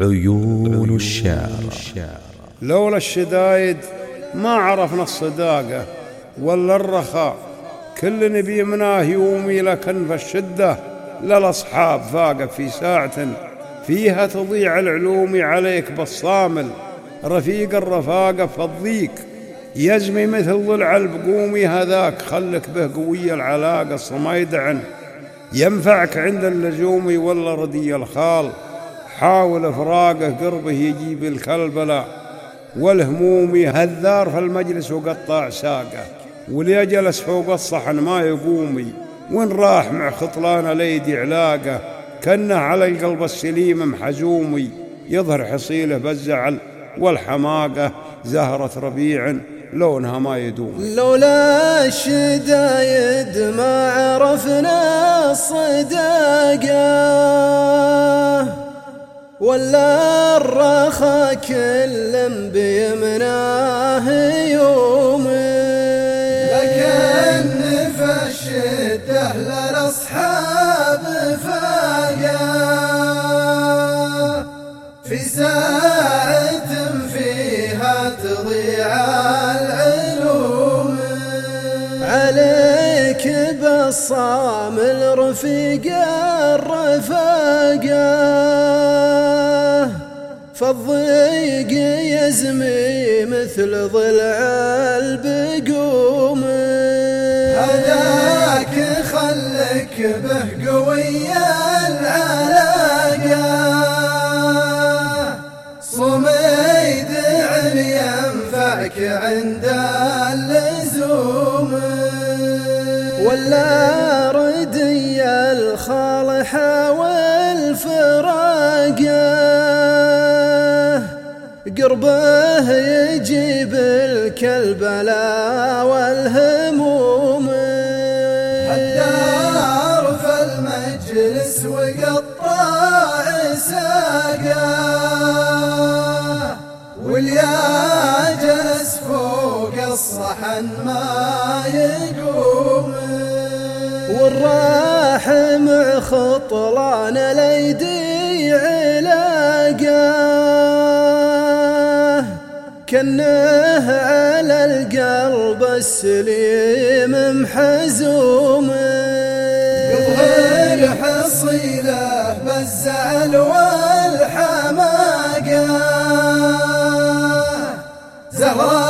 عيون الشعر لولا الشدايد ما عرفنا الصداقة ولا الرخاء. كل نبي مناه يومي لكن في الشدة للأصحاب فاق في ساعة فيها تضيع العلوم عليك بالصامل. رفيق الرفاقة في الضيق يزمي مثل ضلع البقومي هذاك. خلك به قوية العلاقة الصميدعن ينفعك عند اللزوم ولا ردي الخال. حاول فراقه قربه يجيب الكلبلة والهمومي هذار في المجلس وقطع ساقه واللي جلس فوق الصحن ما يقومي وين راح مع خطلان ليدي علاقه كنه على القلب السليم محزومي يظهر حصيله بالزعل والحماقة زهرة ربيع لونها ما يدوم. لولا الشدايد ما عرفنا الصداقة. ولا الرخا كل بيمناه يوم لكن في الشدة للأصحاب فاقا في ساعة فيها تضيع العلوم. عليك بصام الرفيق الرفاقة. فالضيق يزمي مثل ضلع البقوم. هذاك خلك به قوي العلاقة. صميد ينفعك عند اللزوم. ولا ردي الخالحة والفراقة. قربه يجيب الكلبلا والهموم الدار في المجلس وقطع ساقه واليا جلس فوق الصحن ما يقوم. والراح مع خطلان الايدي علاقه. كنه على القلب السليم محزوم. يظهر حصيلة بالزعل والحماقة. زهرة